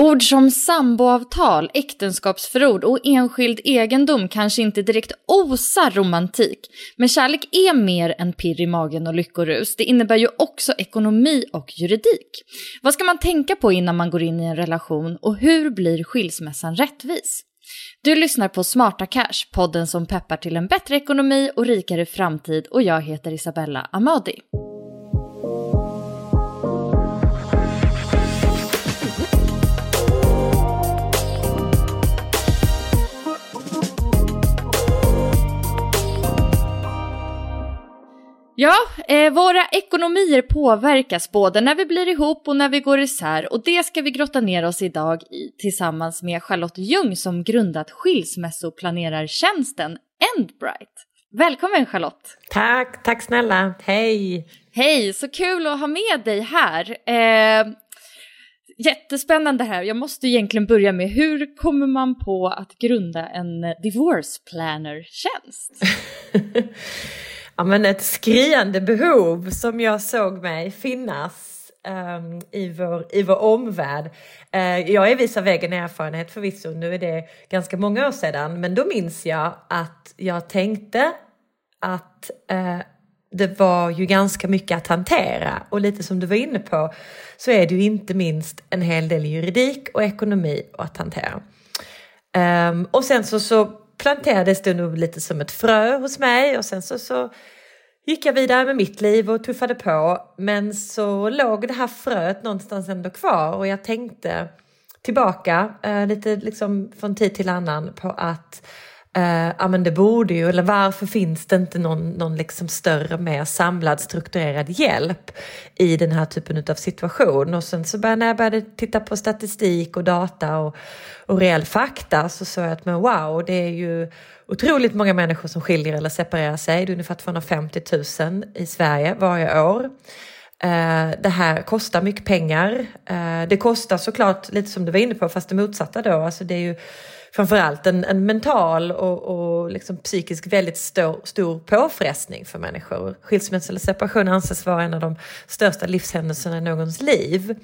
Ord som samboavtal, äktenskapsförord och enskild egendom kanske inte direkt osar romantik. Men kärlek är mer än pirr i magen och lyckorus. Det innebär ju också ekonomi och juridik. Vad ska man tänka på innan man går in i en relation och hur blir skilsmässan rättvis? Du lyssnar på Smarta Cash, podden som peppar till en bättre ekonomi och rikare framtid och jag heter Isabella Amadi. Ja, eh, våra ekonomier påverkas både när vi blir ihop och när vi går isär och det ska vi grotta ner oss idag i tillsammans med Charlotte Ljung som grundat skilsmässoplanerartjänsten Endbright. Välkommen Charlotte! Tack, tack snälla. Hej! Hej, så kul att ha med dig här. Eh, jättespännande här. Jag måste egentligen börja med hur kommer man på att grunda en divorce planner-tjänst? ja, men ett skriande behov som jag såg mig finnas um, i, vår, i vår omvärld. Uh, jag är vis av egen erfarenhet förvisso, nu är det ganska många år sedan, men då minns jag att jag tänkte att uh, det var ju ganska mycket att hantera och lite som du var inne på så är det ju inte minst en hel del juridik och ekonomi att hantera. Um, och sen så, så planterades det nog lite som ett frö hos mig och sen så, så gick jag vidare med mitt liv och tuffade på. Men så låg det här fröet någonstans ändå kvar och jag tänkte tillbaka eh, lite liksom från tid till annan på att eh, ja men det borde ju, eller varför finns det inte någon, någon liksom större, mer samlad, strukturerad hjälp i den här typen av situation? Och sen så började, när jag började titta på statistik och data och, och reell fakta så såg jag att men wow, det är ju otroligt många människor som skiljer eller separerar sig. Det är ungefär 250 000 i Sverige varje år. Eh, det här kostar mycket pengar. Eh, det kostar såklart lite som du var inne på, fast det motsatta då. Alltså det är ju framförallt en, en mental och, och liksom psykisk väldigt stor, stor påfrestning för människor. Skilsmässa eller separation anses vara en av de största livshändelserna i någons liv.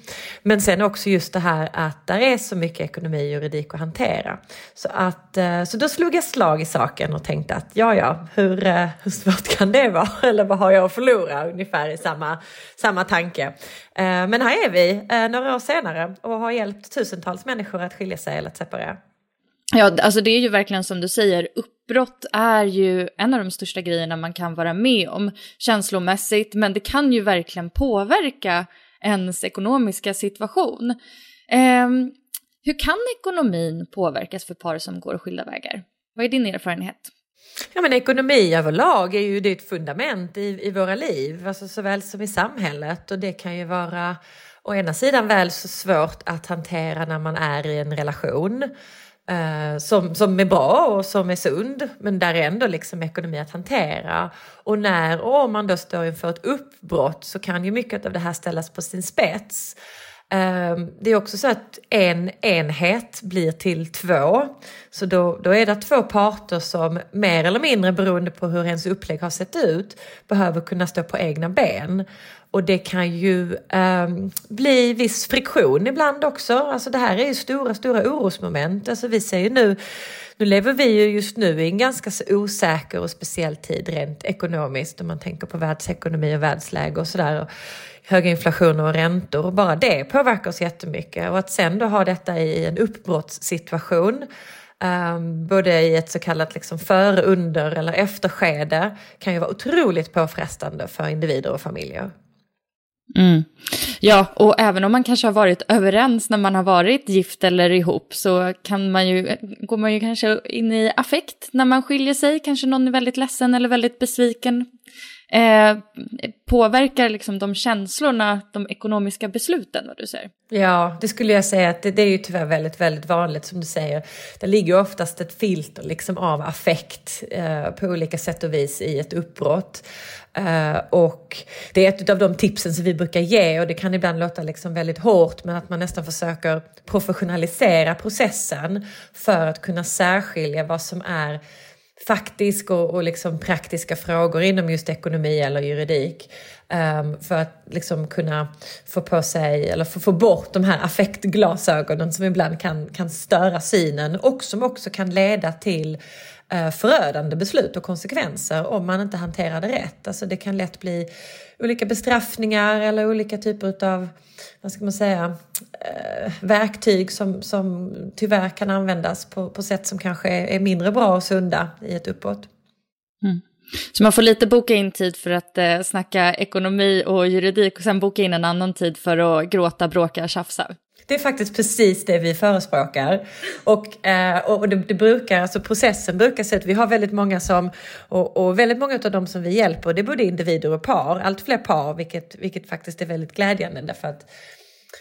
Men sen också just det här att där är så mycket ekonomi och juridik att hantera. Så, att, eh, så då slog jag slag i saken och tänkte att ja, ja, hur, eh, hur svårt kan det vara? Eller vad har jag att förlora? Ungefär i samma, samma tanke. Eh, men här är vi några år senare och har hjälpt tusentals människor att skilja sig eller att separera. Ja, alltså det är ju verkligen som du säger, uppbrott är ju en av de största grejerna man kan vara med om känslomässigt, men det kan ju verkligen påverka ens ekonomiska situation. Eh, hur kan ekonomin påverkas för par som går skilda vägar? Vad är din erfarenhet? Ja, men ekonomi överlag är ju det är ett fundament i, i våra liv, alltså såväl som i samhället. Och det kan ju vara å ena sidan väl så svårt att hantera när man är i en relation Uh, som, som är bra och som är sund, men där är ändå liksom ekonomi att hantera. Och när och om man då står inför ett uppbrott så kan ju mycket av det här ställas på sin spets. Ehm, det är också så att en enhet blir till två. Så då, då är det två parter som mer eller mindre beroende på hur ens upplägg har sett ut behöver kunna stå på egna ben. Och det kan ju eh, bli viss friktion ibland också. Alltså det här är ju stora, stora orosmoment. Alltså vi ser ju nu, nu lever vi ju just nu i en ganska osäker och speciell tid rent ekonomiskt om man tänker på världsekonomi och världsläge och sådär höga inflation och räntor. Bara det påverkar oss jättemycket. Och att sen då ha detta i en uppbrottssituation Um, både i ett så kallat liksom före, under eller efterskede kan ju vara otroligt påfrestande för individer och familjer. Mm. Ja, och även om man kanske har varit överens när man har varit gift eller ihop så kan man ju, går man ju kanske in i affekt när man skiljer sig. Kanske någon är väldigt ledsen eller väldigt besviken eh, påverkar liksom de känslorna de ekonomiska besluten vad du säger? Ja, det skulle jag säga att det, det, är ju tyvärr väldigt, väldigt vanligt som du säger. Det ligger oftast ett filter liksom av affekt eh, på olika sätt och vis i ett uppbrott. Uh, och det är ett av de tipsen som vi brukar ge och det kan ibland låta liksom väldigt hårt men att man nästan försöker professionalisera processen för att kunna särskilja vad som är faktisk och, och liksom praktiska frågor inom just ekonomi eller juridik. Um, för att liksom kunna få på sig, eller få, få bort de här affektglasögonen som ibland kan, kan störa synen och som också kan leda till uh, Eh, förödande beslut och konsekvenser om man inte hanterar det rätt. Alltså det kan lätt bli olika bestraffningar eller olika typer av vad ska man säga, eh, verktyg som, som tyvärr kan användas på, på sätt som kanske är, mindre bra och sunda i ett uppåt. Mm. Så man får lite boka in tid för att eh, snacka ekonomi och juridik och sen boka in en annan tid för att gråta, bråka, tjafsa. Det är faktiskt precis det vi förespråkar. Och, eh, och det, det, brukar, alltså processen brukar se ut, vi har väldigt många som, och, och, väldigt många av dem som vi hjälper, det är både individer och par, allt fler par, vilket, vilket faktiskt är väldigt glädjande därför att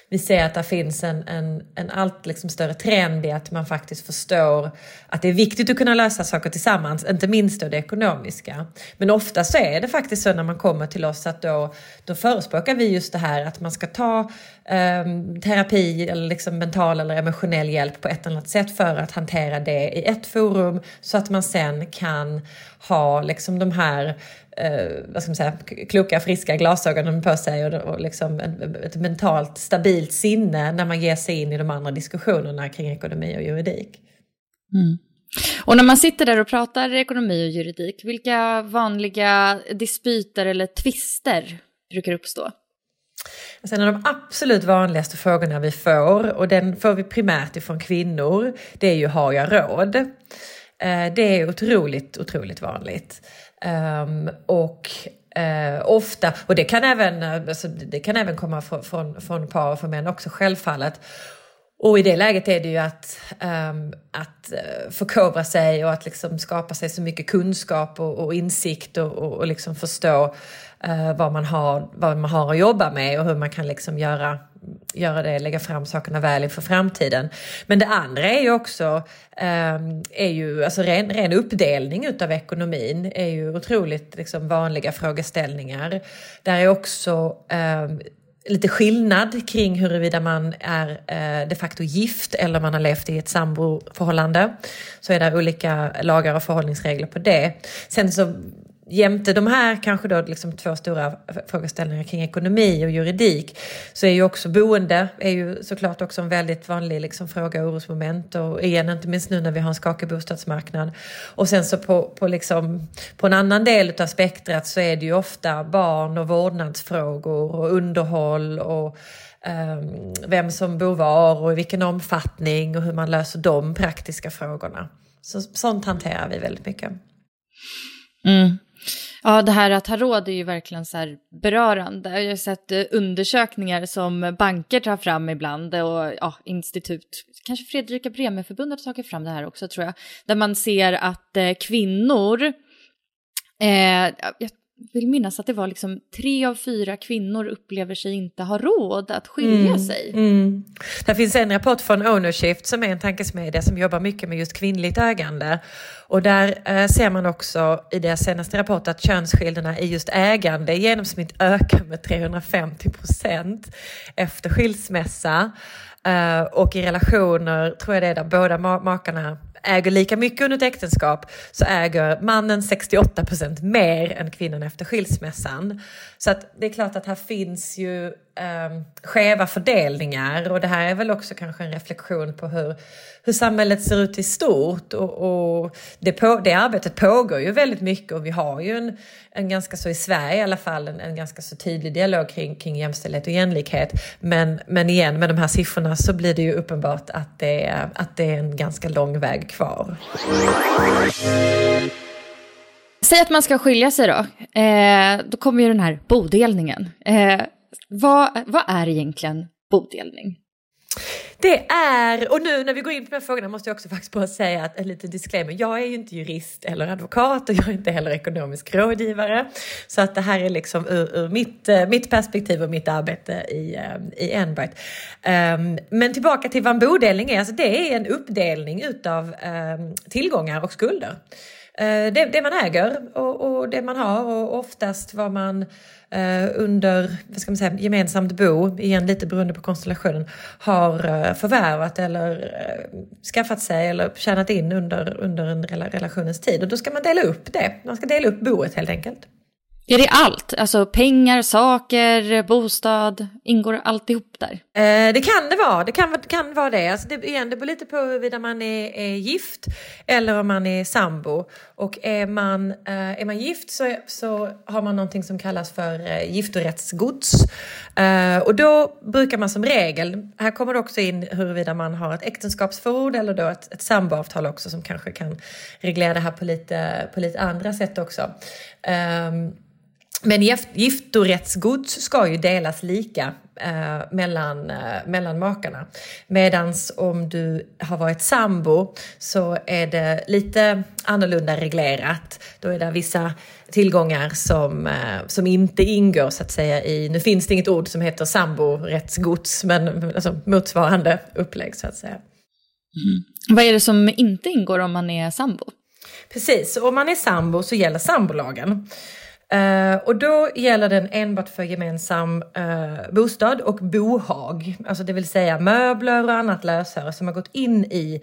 vi ser att det finns en, en, en allt liksom större trend i att man faktiskt förstår att det är viktigt att kunna lösa saker tillsammans, inte minst då det ekonomiska. Men ofta så är det faktiskt så när man kommer till oss att då, då förespråkar vi just det här att man ska ta eh, terapi eller liksom mental eller emotionell hjälp på ett eller annat sätt för att hantera det i ett forum så att man sen kan ha liksom de här eh, vad ska man säga, kloka, friska glasögonen på sig och, och liksom ett, mentalt stabilt sinne när man ger sig in i de andra diskussionerna kring ekonomi och juridik. Mm. Och när man sitter där och pratar ekonomi och juridik, vilka vanliga dispyter eller tvister brukar uppstå? Sen en av de absolut vanligaste frågorna vi får, och den får vi primärt ifrån kvinnor, det är ju har jag råd? Eh, det är otroligt, otroligt vanligt. Um, och uh, ofta, och det kan även, eh, alltså, det kan även komma från, från, från par och från män också självfallet. Och i det läget är det ju att, um, att eh, förkovra sig och att liksom skapa sig så mycket kunskap och, och insikt och, och, och liksom förstå uh, vad, man har, vad man har att jobba med och hur man kan liksom göra göra det, lägga fram sakerna väl inför framtiden. Men det andra är ju också eh, är ju, alltså ren, ren uppdelning utav ekonomin är ju otroligt liksom, vanliga frågeställningar. Där är också eh, lite skillnad kring huruvida man är eh, de facto gift eller man har levt i ett samboförhållande. Så är det olika lagar och förhållningsregler på det. Sen så jämte de här kanske då liksom två stora frågeställningar kring ekonomi och juridik så är ju också boende är ju såklart också en väldigt vanlig liksom fråga och orosmoment och igen inte minst nu när vi har en skakig bostadsmarknad. Och sen så på, på, liksom, på en annan del av spektrat så är det ju ofta barn och vårdnadsfrågor och underhåll och um, vem som bor var och i vilken omfattning och hur man löser de praktiska frågorna. Så, sånt hanterar vi väldigt mycket. Mm. Ja, det här att ha råd är ju verkligen så här berörande. Jag har sett eh, undersökningar som banker tar fram ibland och ja, institut, kanske Fredrika Bremer-förbundet har tagit fram det här också tror jag, där man ser att eh, kvinnor, eh, jag vill minnas att det var liksom tre av fyra kvinnor upplever sig inte ha råd att skilja Mm, sig. Mm. Det finns en rapport från Ownershift som är en tankesmedja som jobbar mycket med just kvinnligt ägande. Och där eh, ser man också i deras senaste rapport att könsskillnaderna i just ägande i genomsnitt ökar med 350 procent efter skilsmässa. Eh, och i relationer tror jag det är där båda ma- makarna äger lika mycket under ett äktenskap så äger mannen 68 procent mer än kvinnan efter skilsmässan. Så att det är klart att här finns ju eh, skeva fördelningar och det här är väl också kanske en reflektion på hur, hur samhället ser ut i stort och, och det, på, det arbetet pågår ju väldigt mycket och vi har ju en, en ganska så i Sverige i alla fall en, en ganska så tydlig dialog kring, kring jämställdhet och jämlikhet. Men, men igen med de här siffrorna så blir det ju uppenbart att det, är, att det är en ganska lång väg kvar. Säg att man ska skilja sig då. Eh, då kommer ju den här bodelningen. Eh, vad, vad är egentligen bodelning? Det är, och nu när vi går in på de här frågorna måste jag också faktiskt bara säga att en liten disclaimer. Jag är ju inte jurist eller advokat och jag är inte heller ekonomisk rådgivare. Så att det här är liksom ur, ur mitt, eh, mitt perspektiv och mitt arbete i, eh, i Enbright. Um, men tillbaka till vad en bodelning är. Alltså det är en uppdelning utav um, tillgångar och skulder. Eh, det, det man äger och, och det man har och oftast vad man eh, under vad ska man säga, gemensamt bo, igen lite beroende på konstellationen, har eh, förvärvat eller skaffat sig eller tjänat in under, under en rela relationens tid. Och då ska man dela upp det. Man ska dela upp boet helt enkelt. Är det allt? Alltså pengar, saker, bostad, ingår alltihop där? Eh, det kan det vara, det kan, kan vara det. Alltså det, igen, det beror lite på huruvida man är, är gift eller om man är sambo. Och är man, eh, är man gift så, så har man någonting som kallas för eh, giftorättsgods. Eh, och då brukar man som regel, här kommer det också in huruvida man har ett äktenskapsförord eller då ett, ett samboavtal också som kanske kan reglera det här på lite, på lite andra sätt också. Ehm, men giftorättsgods ska ju delas lika eh, mellan, eh, mellan makarna. Medans om du har varit sambo så är det lite annorlunda reglerat. Då är det vissa tillgångar som, eh, som inte ingår så att säga i, nu finns det inget ord som heter samborättsgods, men alltså, motsvarande upplägg så att säga. Mm. Vad är det som inte ingår om man är sambo? Precis, om man är sambo så gäller sambolagen. Uh, och då gäller den enbart för gemensam uh, bostad och bohag, alltså det vill säga möbler och annat lösöre som har gått in i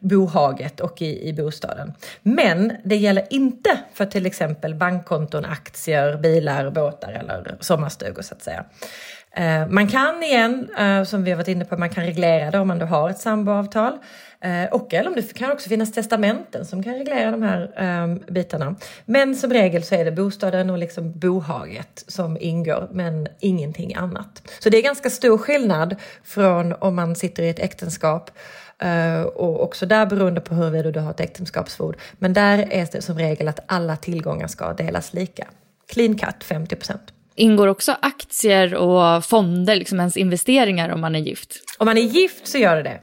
bohaget och i, i bostaden. Men det gäller inte för till exempel bankkonton, aktier, bilar, båtar eller sommarstugor så att säga. Uh, man kan igen, som vi har varit inne på, man kan reglera det om man då har ett samboavtal. Och eller om det kan också finnas testamenten som kan reglera de här um, bitarna. Men som regel så är det bostaden och liksom bohaget som ingår, men ingenting annat. Så det är ganska stor skillnad från om man sitter i ett äktenskap uh, och också där beroende på huruvida du har ett äktenskapsförord. Men där är det som regel att alla tillgångar ska delas lika. Clean cut 50 procent. Ingår också aktier och fonder, liksom ens investeringar om man är gift? Om man är gift så gör det det.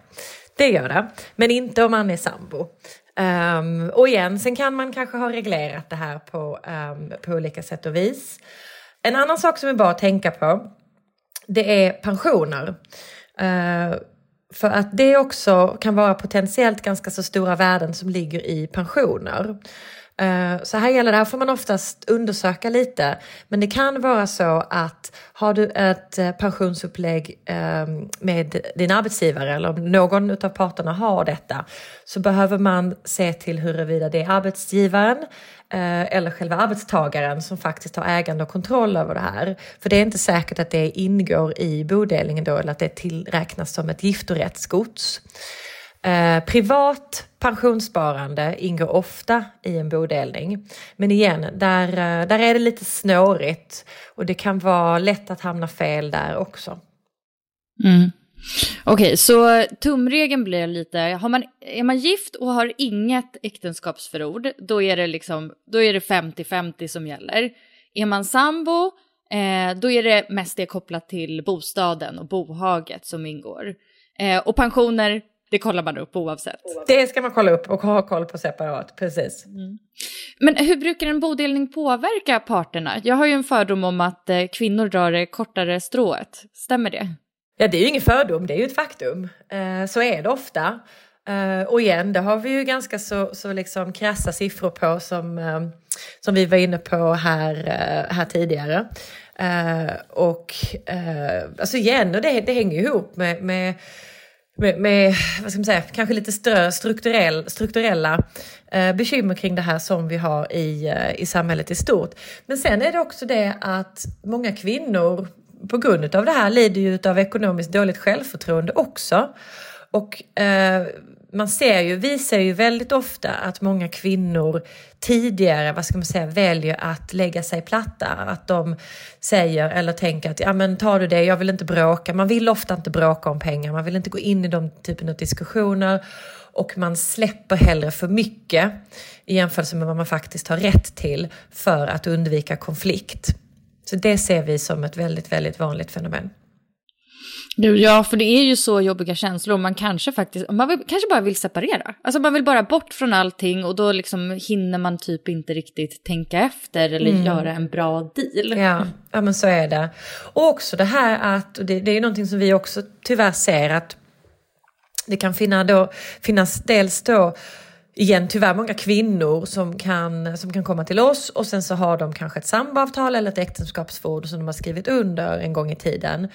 Det gör det, men inte om man är sambo. Um, och igen, sen kan man kanske ha reglerat det här på, um, på olika sätt och vis. En annan sak som är bra att tänka på, det är pensioner. Uh, för att det också kan vara potentiellt ganska så stora värden som ligger i pensioner. Eh, så här gäller det, här får man oftast undersöka lite. Men det kan vara så att har du ett eh, pensionsupplägg ehm, med din arbetsgivare eller om någon av parterna har detta så behöver man se till huruvida det är arbetsgivaren eh, eller själva arbetstagaren som faktiskt har ägande och kontroll över det här. För det är inte säkert att det ingår i bodelningen då eller att det tillräknas som ett giftorättsgods. Privat pensionssparande ingår ofta i en bodelning. Men igen, där, eh, där är det lite snårigt och det kan vara lätt att hamna fel där också. Mm. Okej, okay, så tumregeln blir lite, har man, är man gift och har inget äktenskapsförord, då är det liksom, då är det 50-50 som gäller. Är man sambo, eh, då är det mest det kopplat till bostaden och bohaget som ingår. Eh, och pensioner, det kollar man upp oavsett. Det ska man kolla upp och ha koll på separat, precis. Mm. Men hur brukar en bodelning påverka parterna? Jag har ju en fördom om att eh, kvinnor drar det kortare strået. Stämmer det? Ja, det är ju ingen fördom, det är ju ett faktum. Eh, så är det ofta. Eh, och igen, det har vi ju ganska så, så liksom krassa siffror på som, som vi var inne på här, här tidigare. Och alltså igen, och det, det hänger ihop med, med med, med, vad ska man säga, kanske lite strö, strukturell, strukturella eh, bekymmer kring det här som vi har i, eh, i samhället i stort. Men sen är det också det att många kvinnor på grund av det här lider ju av ekonomiskt dåligt självförtroende också. Och eh, man ser ju, vi ser ju väldigt ofta att många kvinnor tidigare, vad ska man säga, väljer att lägga sig platta. Att de säger eller tänker att ja men tar du det, jag vill inte bråka. Man vill ofta inte bråka om pengar, man vill inte gå in i de typen av diskussioner och man släpper hellre för mycket i jämförelse med vad man faktiskt har rätt till för att undvika konflikt. Så det ser vi som ett väldigt, väldigt vanligt fenomen. Ja, för det är ju så jobbiga känslor. Man kanske faktiskt, man vill, kanske bara vill separera. Alltså man vill bara bort från allting och då liksom hinner man typ inte riktigt tänka efter eller mm. göra en bra deal. Ja, ja, men så är det. Och också det här att, och det, det är någonting som vi också tyvärr ser att det kan finna då, finnas dels då igen tyvärr många kvinnor som kan, som kan komma till oss och sen så har de kanske ett samboavtal eller ett äktenskapsförord som de har skrivit under en gång i tiden.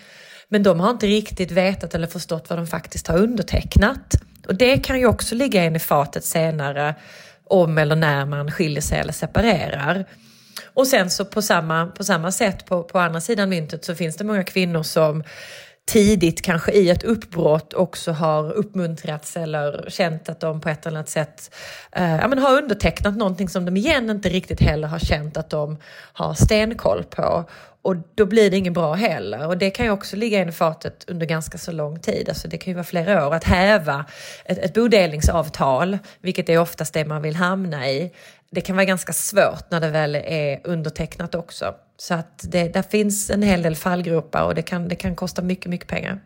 Men de har inte riktigt vetat eller förstått vad de faktiskt har undertecknat. Och det kan ju också ligga in i fatet senare om eller när man skiljer sig eller separerar. Och sen så på samma, på samma sätt på, på andra sidan myntet så finns det många kvinnor som tidigt kanske i ett uppbrott också har uppmuntrats eller känt att de på ett eller annat sätt eh, ja, men har undertecknat någonting som de igen inte riktigt heller har känt att de har stenkoll på. Och då blir det inget bra heller. Och det kan ju också ligga in i fatet under ganska så lång tid. Alltså det kan ju vara flera år. Att häva ett, ett bodelningsavtal, vilket är oftast det man vill hamna i, det kan vara ganska svårt när det väl är undertecknat också. Så att det, där finns en hel del fallgropar och det kan, det kan kosta mycket, mycket pengar.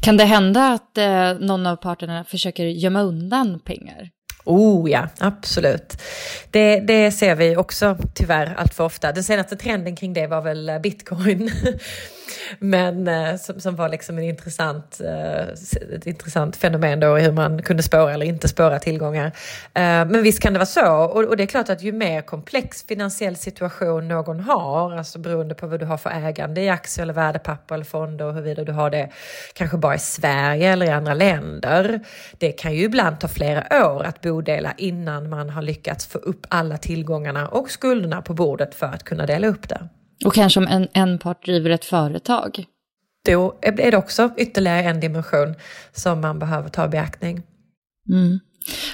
Kan det hända att eh, någon av parterna försöker gömma undan pengar? Oh ja, absolut. Det, det ser vi också tyvärr allt för ofta. Den senaste trenden kring det var väl bitcoin. Men eh, som, som var liksom en intressant, eh, ett intressant fenomen då hur man kunde spåra eller inte spåra tillgångar. Eh, men visst kan det vara så. Och, och, det är klart att ju mer komplex finansiell situation någon har, alltså beroende på vad du har för ägande i aktier eller värdepapper eller fonder och huruvida du har det kanske bara i Sverige eller i andra länder. Det kan ju ibland ta flera år att bodela innan man har lyckats få upp alla tillgångarna och skulderna på bordet för att kunna dela upp det. Och kanske om en, en part driver ett företag. Då är det också ytterligare en dimension som man behöver ta i beaktning. Mm.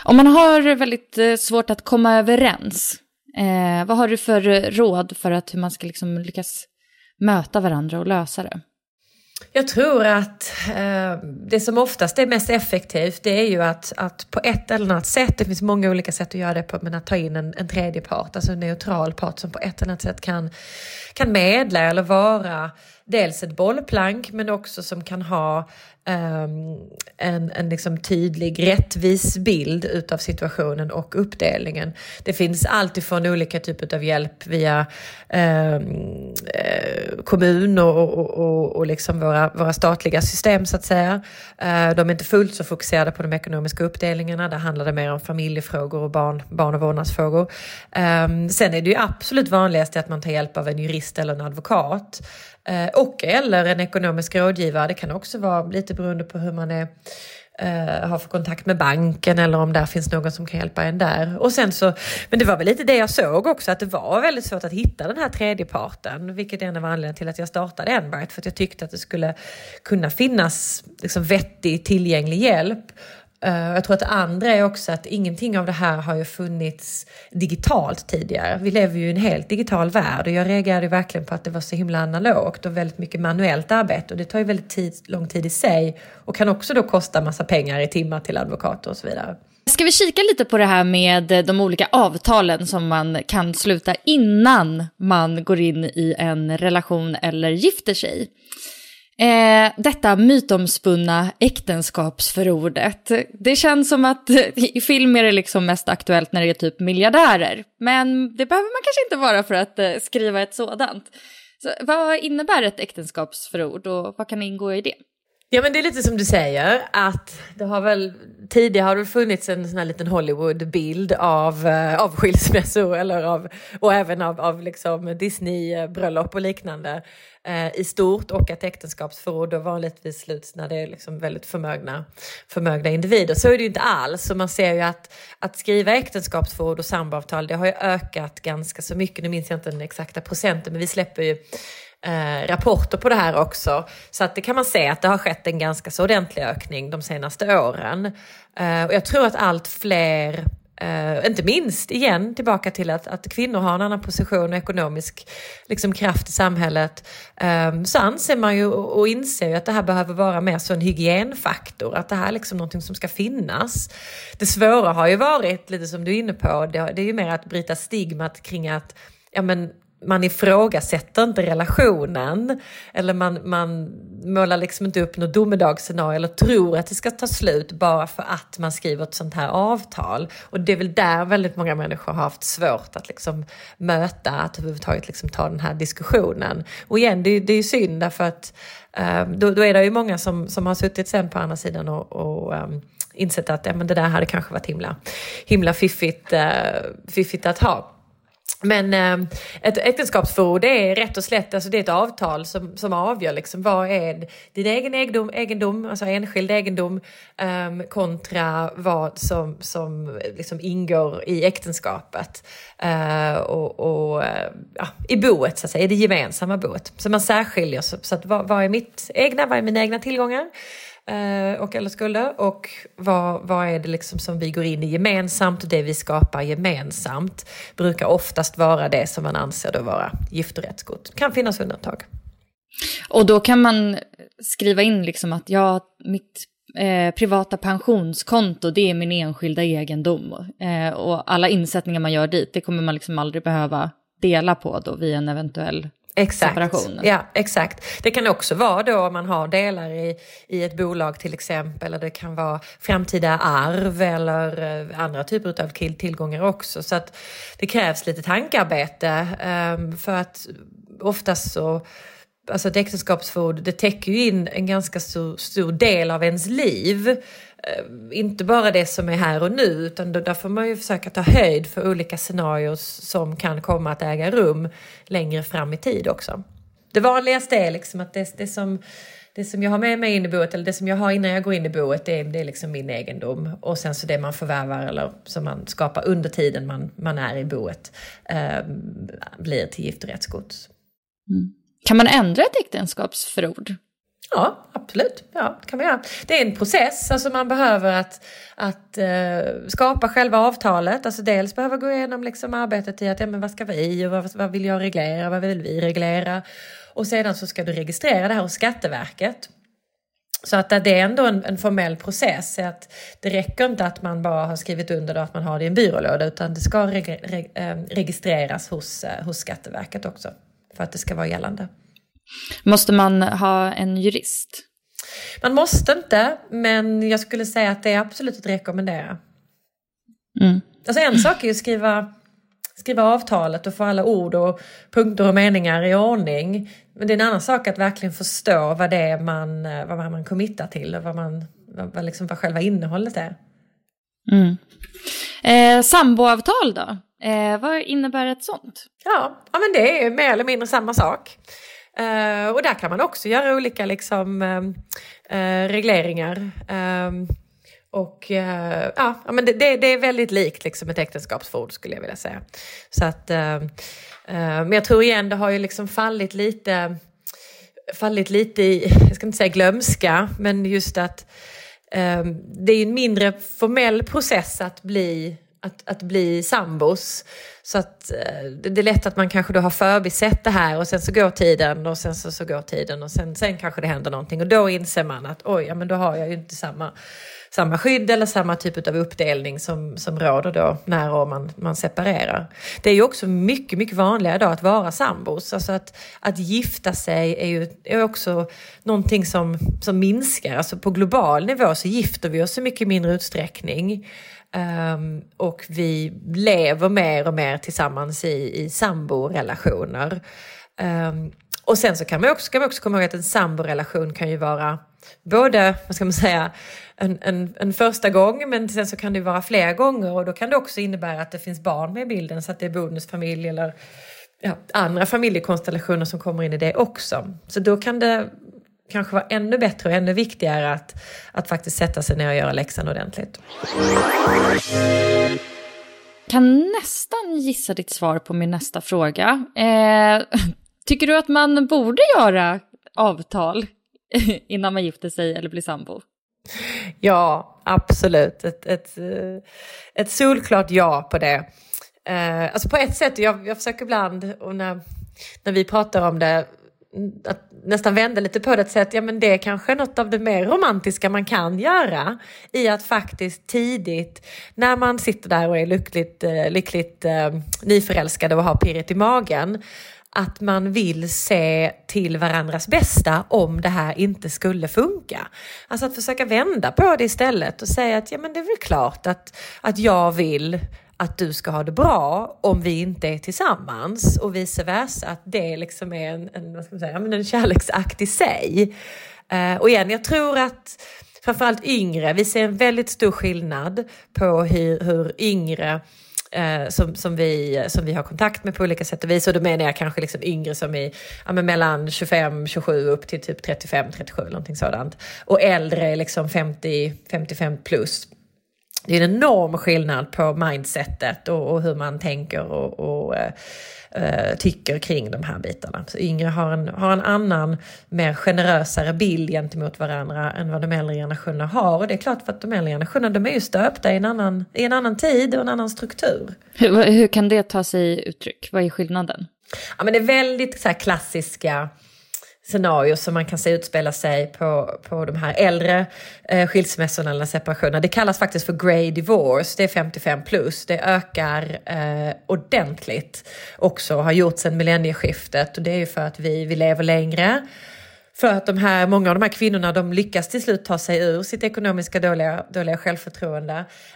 Om man har väldigt eh, svårt att komma överens, eh, vad har du för råd för att hur man ska liksom lyckas möta varandra och lösa det? Jag tror att eh, det som oftast är mest effektivt det är ju att, att på ett eller annat sätt, det finns många olika sätt att göra det på, men att ta in en, en tredje part, alltså en neutral part som på ett eller annat sätt kan, kan medla eller vara dels ett bollplank men också som kan ha um, en, en liksom tydlig rättvis bild utav situationen och uppdelningen. Det finns alltifrån olika typer av hjälp via um, kommun och, och, och, och liksom våra, våra statliga system så att säga. Uh, de är inte fullt så fokuserade på de ekonomiska uppdelningarna. Där handlar det mer om familjefrågor och barn, barn och vårdnadsfrågor. Um, sen är det ju absolut vanligast att man tar hjälp av en jurist eller en advokat. Eh, och eller en ekonomisk rådgivare. Det kan också vara lite beroende på hur man är eh, har för kontakt med banken eller om där finns någon som kan hjälpa en där. Och sen så, men det var väl lite det jag såg också, att det var väldigt svårt att hitta den här tredje parten, vilket är en av anledningarna till att jag startade Enbright, för att jag tyckte att det skulle kunna finnas liksom vettig tillgänglig hjälp. Uh, jag tror att det andra är också att ingenting av det här har ju funnits digitalt tidigare. Vi lever ju i en helt digital värld och jag reagerade verkligen på att det var så himla analogt och väldigt mycket manuellt arbete och det tar ju väldigt tid, lång tid i sig och kan också då kosta massa pengar i timmar till advokater och så vidare. Ska vi kika lite på det här med de olika avtalen som man kan sluta innan man går in i en relation eller gifter sig? Eh, detta mytomspunna äktenskapsförordet. Det känns som att eh, i film är det liksom mest aktuellt när det är typ miljardärer. Men det behöver man kanske inte vara för att eh, skriva ett sådant. Så, vad innebär ett äktenskapsförord och vad kan ingå i det? Ja men det är lite som du säger att det har väl tidigare har det funnits en sån här liten Hollywood-bild av, eh, av skilsmässor eller av, och även av, av liksom Disney-bröllop och liknande eh, i stort och att äktenskapsförord vanligtvis sluts när det är liksom väldigt förmögna, förmögna individer. Så är det ju inte alls Så man ser ju att, att skriva äktenskapsförord och samboavtal det har ju ökat ganska så mycket. Nu minns jag inte den exakta procenten men vi släpper ju eh, rapporter på det här också. Så att det kan man se att det har skett en ganska så ordentlig ökning de senaste åren. Eh, och jag tror att allt fler Uh, inte minst igen tillbaka till att, att kvinnor har en annan position och ekonomisk liksom, kraft i samhället. Um, så anser man ju och inser ju att det här behöver vara mer så en hygienfaktor, att det här är liksom någonting som ska finnas. Det svåra har ju varit, lite som du är inne på, det, det är ju mer att bryta stigmat kring att ja, men, man ifrågasätter inte relationen eller man, man målar liksom inte upp något domedagsscenario eller tror att det ska ta slut bara för att man skriver ett sånt här avtal. Och det är väl där väldigt många människor har haft svårt att liksom möta, att överhuvudtaget liksom ta den här diskussionen. Och igen, det, det är ju synd därför att eh, då, då, är det ju många som, som har suttit sen på andra sidan och, och um, insett att ja, men det där hade kanske varit himla, himla fiffigt, uh, fiffigt att ha. Men eh, ett äktenskapsförord är rätt och slätt alltså det är ett avtal som, som avgör liksom, vad är din egen egendom, egendom alltså enskild egendom um, kontra vad som, som liksom ingår i äktenskapet. uh, och, och eh, ja, I boet, så att säga, i det gemensamma boet. Så man särskiljer, så, så att vad, vad är mitt egna, vad är mina egna tillgångar? Eh, och alla skulder och vad, vad är det liksom som vi går in i gemensamt och det vi skapar gemensamt brukar oftast vara det som man anser då vara giftorättsgods. kan finnas undantag. Och då kan man skriva in liksom att ja, mitt eh, privata pensionskonto det är min enskilda egendom eh, och alla insättningar man gör dit det kommer man liksom aldrig behöva dela på då vid en eventuell Exakt. Separation. Ja, exakt. Det kan också vara då om man har delar i, i ett bolag till exempel, eller det kan vara framtida arv eller eh, andra typer av tillgångar också. Så att det krävs lite tankarbete um, för att oftast så Alltså ett äktenskapsförord, det täcker ju in en ganska stor, stor del av ens liv. Eh, inte bara det som är här och nu utan då, där får man ju försöka ta höjd för olika scenarier som kan komma att äga rum längre fram i tid också. Det vanligaste är liksom att det, det, som, det som jag har med mig in i boet eller det som jag har innan jag går in i boet det är, det är liksom min egendom och sen så det man förvärvar eller som man skapar under tiden man, man är i boet eh, blir till giftorättsgods. Mm. Kan man ändra ett äktenskapsförord? Ja, absolut. Ja, det kan man göra. Det är en process, alltså man behöver att, att uh, skapa själva avtalet. Alltså dels behöver gå igenom liksom arbetet i att, ja men vad ska vi och vad, vad vill jag reglera, vad vill vi reglera? Och sedan så ska du registrera det här hos Skatteverket. Så att eh, det är ändå en, en formell process. Att det räcker inte att man bara har skrivit under det och att man har det i en byrålåda utan det ska reg, reg, eh, registreras hos, hos Skatteverket också för att det ska vara gällande. Måste man ha en jurist? Man måste inte, men jag skulle säga att det är absolut att rekommendera. Mm. Alltså en sak är ju att skriva, skriva avtalet och få alla ord och punkter och meningar i ordning. Men det är en annan sak att verkligen förstå vad det är man, vad man committar till och vad, man, vad, liksom, vad själva innehållet är. Mm. Eh, samboavtal då? Eh, vad innebär ett sånt? Ja, ja, men det är mer eller mindre samma sak. Eh, och där kan man också göra olika liksom, ehm, eh, regleringar. Ehm, och eh, ja, men det, det, är väldigt likt liksom ett äktenskapsförord skulle jag vilja säga. Så att, ehm, eh, men jag tror igen det har ju liksom fallit lite, fallit lite i, jag ska inte säga glömska, men just att det är en mindre formell process att bli, att, att bli sambos. Så att eh, det är lätt att man kanske då har förbisett det här och sen så går tiden och sen så, så går tiden och sen, sen kanske det händer någonting och då inser man att oj, ja, men då har jag ju inte samma samma skydd eller samma typ av uppdelning som, som råder då när och man, man separerar. Det är ju också mycket, mycket vanligare idag att vara sambos. Alltså att, att gifta sig är ju är också någonting som, som minskar. Alltså på global nivå så gifter vi oss i mycket mindre utsträckning. Um, och vi lever mer och mer tillsammans i, i samborelationer. Um, och sen så kan man också, kan man också komma ihåg att en samborelation kan ju vara både, vad ska man säga, en, en, en första gång men sen så kan det vara flera gånger och då kan det också innebära att det finns barn med i bilden så att det är bonusfamilj eller ja, andra familjekonstellationer som kommer in i det också. Så då kan det kanske vara ännu bättre och ännu viktigare att, att faktiskt sätta sig ner och göra läxan ordentligt. Kan nästan gissa ditt svar på min nästa fråga. Eh, tycker du att man borde göra avtal innan man gifter sig eller blir sambo? Ja, absolut. Ett, ett, ett solklart ja på det. Eh, alltså på ett sätt, jag, jag försöker ibland, och när, när vi pratar om det, att nästan vända lite på det och säga att ja, men det är kanske något av det mer romantiska man kan göra i att faktiskt tidigt när man sitter där och är lyckligt, eh, lyckligt eh, nyförälskade och har pirret i magen att man vill se till varandras bästa om det här inte skulle funka. Alltså att försöka vända på det istället och säga att ja, men det är väl klart att, att jag vill att du ska ha det bra om vi inte är tillsammans och vice versa. Att det liksom är en, en, vad ska man säga, en kärleksakt i sig. Eh, och igen, jag tror att framförallt yngre, vi ser en väldigt stor skillnad på hur, hur yngre eh, som, som, vi, som vi har kontakt med på olika sätt och vis. Och då menar jag kanske liksom yngre som är ja, mellan 25, 27 upp till typ 35, 37 någonting sådant. Och äldre liksom 50, 55 plus. Det är en enorm skillnad på mindsetet och, och hur man tänker och, och eh, tycker kring de här bitarna. Så yngre har en, har en annan, mer generösare bild gentemot varandra än vad de äldre generationerna har. Och det är klart för att de äldre generationerna de är ju stöpta i en annan, i en annan tid och en annan struktur. Hur, hur kan det ta sig uttryck? Vad är skillnaden? Ja, men det är väldigt så klassiska scenario som man kan se utspela sig på, på de här äldre eh, skilsmässorna eller separationerna. Det kallas faktiskt för grey divorce, det är 55 plus. Det ökar eh, ordentligt också, har gjort sedan millennieskiftet och det är ju för att vi, vi lever längre för att de här, många av de här kvinnorna de lyckas till slut ta sig ur sitt ekonomiska dåliga, dåliga självförtroende.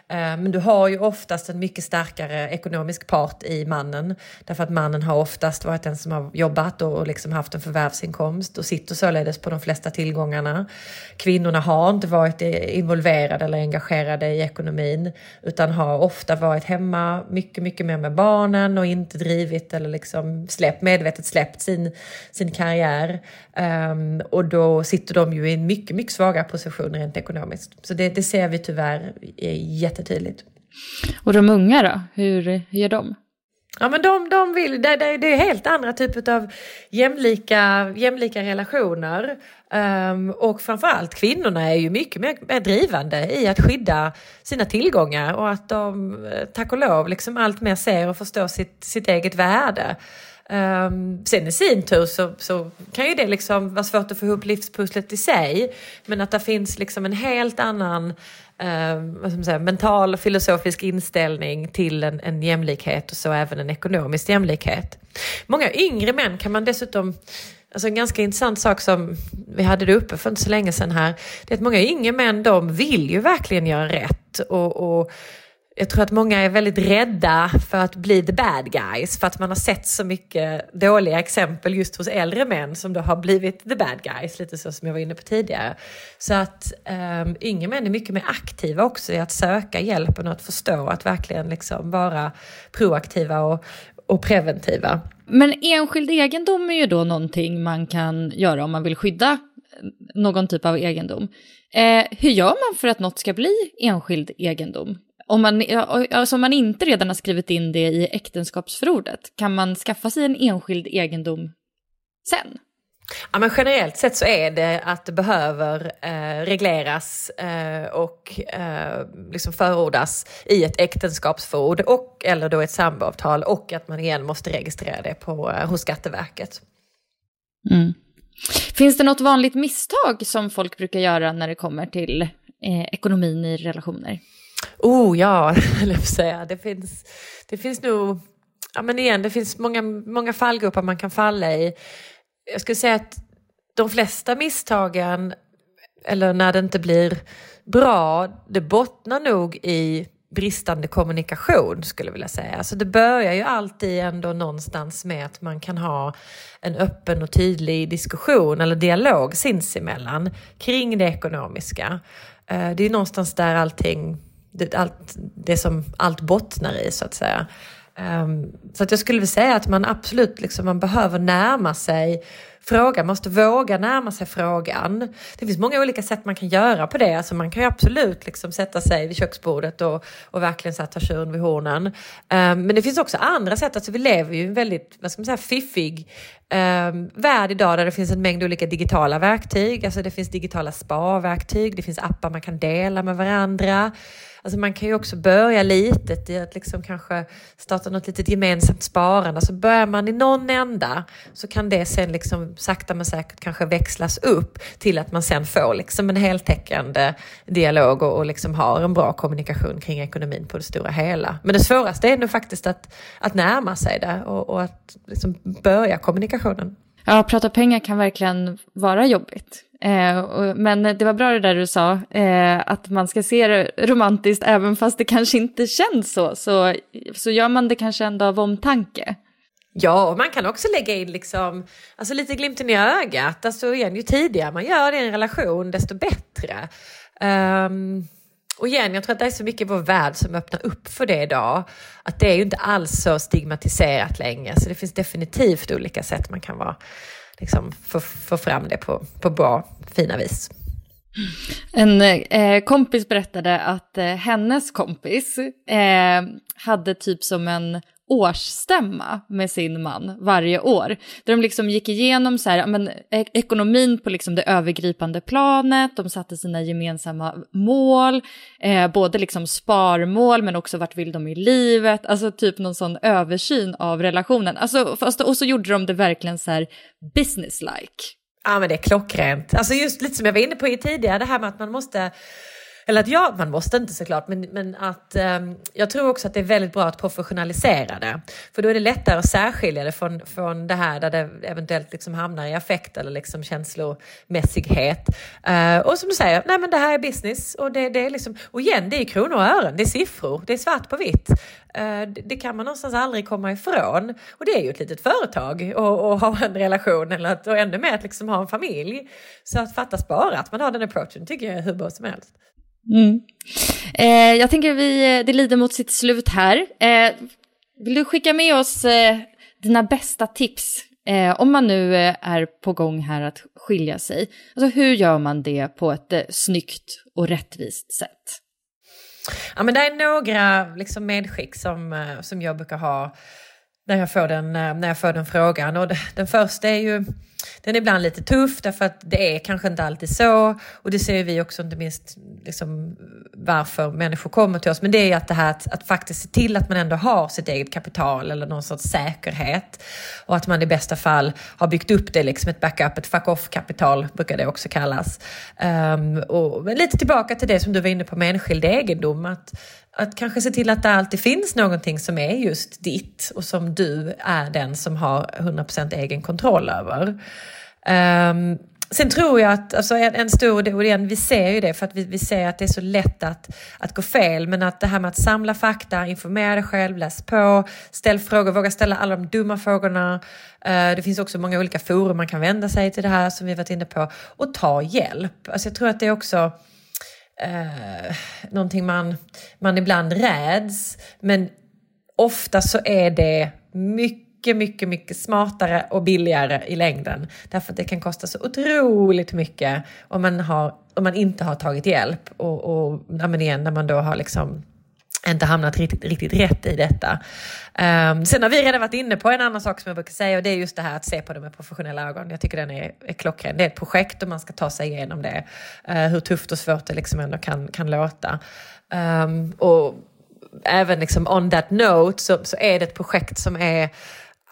Eh, men du har ju oftast en mycket starkare ekonomisk part i mannen. Därför att mannen har oftast varit den som har jobbat och, och liksom haft en förvärvsinkomst och sitter således på de flesta tillgångarna. Kvinnorna har inte varit involverade eller engagerade i ekonomin utan har ofta varit hemma mycket, mycket mer med barnen och inte drivit eller liksom släppt, medvetet släppt sin, sin karriär. Um, och då sitter de ju i en mycket, mycket svagare position rent ekonomiskt. Så det, det ser vi tyvärr jättetydligt. Och de unga då, hur, gör de? Ja men de, de vill, det, det, det är helt andra typer av jämlika, jämlika relationer. Um, och framförallt kvinnorna är ju mycket mer drivande i att skydda sina tillgångar och att de eh, tack och lov liksom allt mer ser och förstår sitt, sitt eget värde. Um, sen i sin tur så, så kan ju det liksom vara svårt att få ihop livspusslet i sig. Men att det finns liksom en helt annan uh, vad ska man säga, mental och filosofisk inställning till en, en jämlikhet och så även en ekonomisk jämlikhet. Många yngre män kan man dessutom Alltså en ganska intressant sak som vi hade det uppe för inte så länge sedan här. Det är att många yngre män de vill ju verkligen göra rätt. och, och jag tror att många är väldigt rädda för att bli the bad guys för att man har sett så mycket dåliga exempel just hos äldre män som då har blivit the bad guys, lite så som jag var inne på tidigare. Så att um, yngre män är mycket mer aktiva också i att söka hjälpen och att förstå att verkligen liksom vara proaktiva och, och preventiva. Men enskild egendom är ju då någonting man kan göra om man vill skydda eh, någon typ av egendom. Eh, hur gör man för att något ska bli enskild egendom? Om man, alltså om man inte redan har skrivit in det i äktenskapsförordet, kan man skaffa sig en enskild egendom sen? Ja, men generellt sett så är det att det behöver eh, regleras eh, och eh, liksom förordas i ett äktenskapsförord och eller då ett samboavtal och att man igen måste registrera det på, eh, hos Skatteverket. Mm. Finns det något vanligt misstag som folk brukar göra när det kommer till eh, ekonomin i relationer? Oh ja, säga. Det finns, det finns nog, ja men igen, det finns många, många fallgropar man kan falla i. Jag skulle säga att de flesta misstagen, eller när det inte blir bra, det bottnar nog i bristande kommunikation skulle jag vilja säga. Alltså det börjar ju alltid ändå någonstans med att man kan ha en öppen och tydlig diskussion eller dialog sinsemellan kring det ekonomiska. Eh, det är någonstans där allting, det, allt, det som allt bottnar i så att säga. Um, så att jag skulle vilja säga att man absolut liksom, man behöver närma sig frågan, måste våga närma sig frågan. Det finns många olika sätt man kan göra på det. Alltså man kan ju absolut liksom sätta sig vid köksbordet och, och verkligen så här, ta tjuren vid hornen. Um, men det finns också andra sätt. Alltså vi lever ju i en väldigt vad ska man säga, fiffig um, värld idag där det finns en mängd olika digitala verktyg. Alltså det finns digitala sparverktyg, det finns appar man kan dela med varandra. Alltså man kan ju också börja litet i att liksom kanske starta något litet gemensamt sparande. Alltså börjar man i någon ända så kan det sen liksom sakta men säkert kanske växlas upp till att man sen får liksom en heltäckande dialog och, och liksom har en bra kommunikation kring ekonomin på det stora hela. Men det svåraste är nog faktiskt att, att närma sig det och, och att liksom börja kommunikationen. Ja, prata pengar kan verkligen vara jobbigt. Eh, men det var bra det där du sa, eh, att man ska se det romantiskt även fast det kanske inte känns så. Så, så gör man det kanske ändå av omtanke. Ja, och man kan också lägga in liksom, alltså lite glimten i ögat. Alltså igen, ju tidigare man gör det i en relation, desto bättre. Um, och igen, jag tror att det är så mycket i vår värld som öppnar upp för det idag. Att det är ju inte alls så stigmatiserat längre. Så det finns definitivt olika sätt man kan vara, liksom, få, få fram det på, på bra, fina vis. En eh, kompis berättade att eh, hennes kompis eh, hade typ som en årsstämma med sin man varje år. Där de liksom gick igenom så här, men, ek ekonomin på liksom det övergripande planet, de satte sina gemensamma mål, eh, både liksom sparmål men också vart vill de i livet, alltså typ någon sån översyn av relationen. Alltså, fast, och så gjorde de det verkligen så här business-like. Ja men det är klockrent. Alltså just lite som jag var inne på tidigare, det här med att man måste eller att ja, man måste inte såklart, men, men att um, jag tror också att det är väldigt bra att professionalisera det. För då är det lättare att särskilja det från, från det här där det eventuellt liksom hamnar i affekt eller liksom känslomässighet. Uh, och som du säger, nej men det här är business och det, det är liksom, och igen, det är kronor och ören, det är siffror, det är svart på vitt. Eh, uh, det, det, kan man någonstans aldrig komma ifrån. Och det är ju ett litet företag och, ha en relation eller att, och ännu mer att liksom ha en familj. Så att fattas bara att man har den approachen tycker jag är hur bra som helst. Mm. Eh, jag tänker vi, eh, det lider mot sitt slut här. Eh, vill du skicka med oss eh, dina bästa tips eh, om man nu eh, är på gång här att skilja sig? Alltså hur gör man det på ett eh, snyggt och rättvist sätt? Ja, men det är några liksom, medskick som, eh, som jag brukar ha när jag får den, eh, när jag får den frågan. Och den första är ju den är ibland lite tuff därför att det är kanske inte alltid så. Och det ser vi också inte minst liksom, varför människor kommer till oss. Men det är ju att det här att, att faktiskt se till att man ändå har sitt eget kapital eller någon sorts säkerhet. Och att man i bästa fall har byggt upp det, liksom ett backup, ett fuck off-kapital brukar det också kallas. Um, och lite tillbaka till det som du var inne på med enskild egendom. Att, att kanske se till att det alltid finns någonting som är just ditt och som du är den som har 100% egen kontroll över. Um, sen tror jag att alltså en, en stor del, och igen, vi ser ju det för att vi, vi ser att det är så lätt att, att gå fel, men att det här med att samla fakta, informera dig själv, läs på, ställ frågor, våga ställa alla de dumma frågorna. Uh, det finns också många olika forum man kan vända sig till det här som vi varit inne på och ta hjälp. Alltså jag tror att det är också uh, någonting man, man ibland räds, men ofta så är det mycket mycket, mycket, mycket smartare och billigare i längden. Därför att det kan kosta så otroligt mycket om man, har, om man inte har tagit hjälp. Och, och ja, igen, när man då har liksom inte hamnat riktigt, riktigt rätt i detta. Um, sen har vi redan varit inne på en annan sak som jag brukar säga och det är just det här att se på det med professionella ögon. Jag tycker den är, är klockren. Det är ett projekt och man ska ta sig igenom det. Uh, hur tufft och svårt det liksom ändå kan, kan låta. Um, och även liksom on that note så, så är det ett projekt som är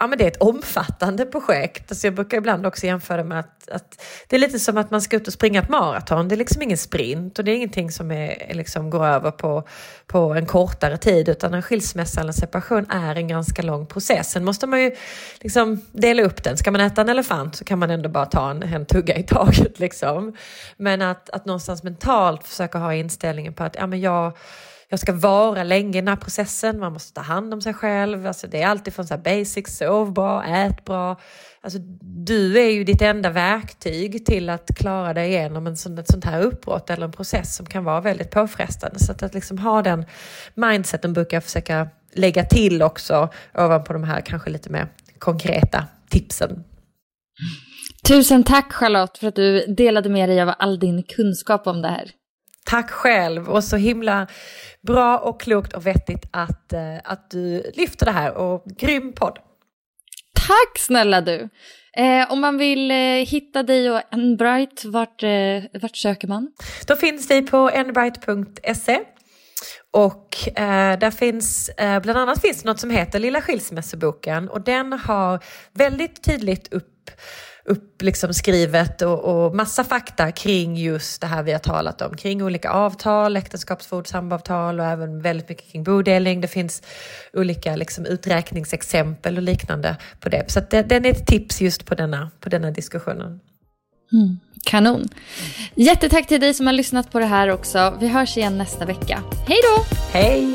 ja, men det är ett omfattande projekt. Alltså jag brukar ibland också jämföra med att, att, det är lite som att man ska ut och springa ett maraton. Det är liksom ingen sprint och det är ingenting som är, liksom går över på, på en kortare tid utan en skilsmässa eller en separation är en ganska lång process. Sen måste man ju liksom dela upp den. Ska man äta en elefant så kan man ändå bara ta en, en tugga i taget. Liksom. Men att, att någonstans mentalt försöka ha inställningen på att ja, men jag jag ska vara länge i den här processen, man måste ta hand om sig själv. Alltså det är alltid från så basics, sov bra, ät bra. Alltså, du är ju ditt enda verktyg till att klara dig igenom en sån, ett sånt här uppbrott eller en process som kan vara väldigt påfrestande. Så att, att liksom ha den mindseten brukar jag försöka lägga till också ovanpå de här kanske lite mer konkreta tipsen. Tusen tack Charlotte för att du delade med dig av all din kunskap om det här. Tack själv och så himla bra och klokt och vettigt att, uh, att du lyfter det här och grym podd. Tack snälla du! Eh, om man vill eh, hitta dig och Enbright, vart, eh, vart söker man? Då finns vi på enbright.se och eh, där finns, eh, bland annat finns något som heter Lilla skilsmässoboken och den har väldigt tydligt upp upp liksom skrivet och, och massa fakta kring just det här vi har talat om. Kring olika avtal, äktenskapsförord, samboavtal och även väldigt mycket kring bodelning. Det finns olika liksom uträkningsexempel och liknande på det. Så det, den är ett tips just på denna, på denna diskussionen. Mm, kanon. Jättetack till dig som har lyssnat på det här också. Vi hörs igen nästa vecka. Hej då! Hej!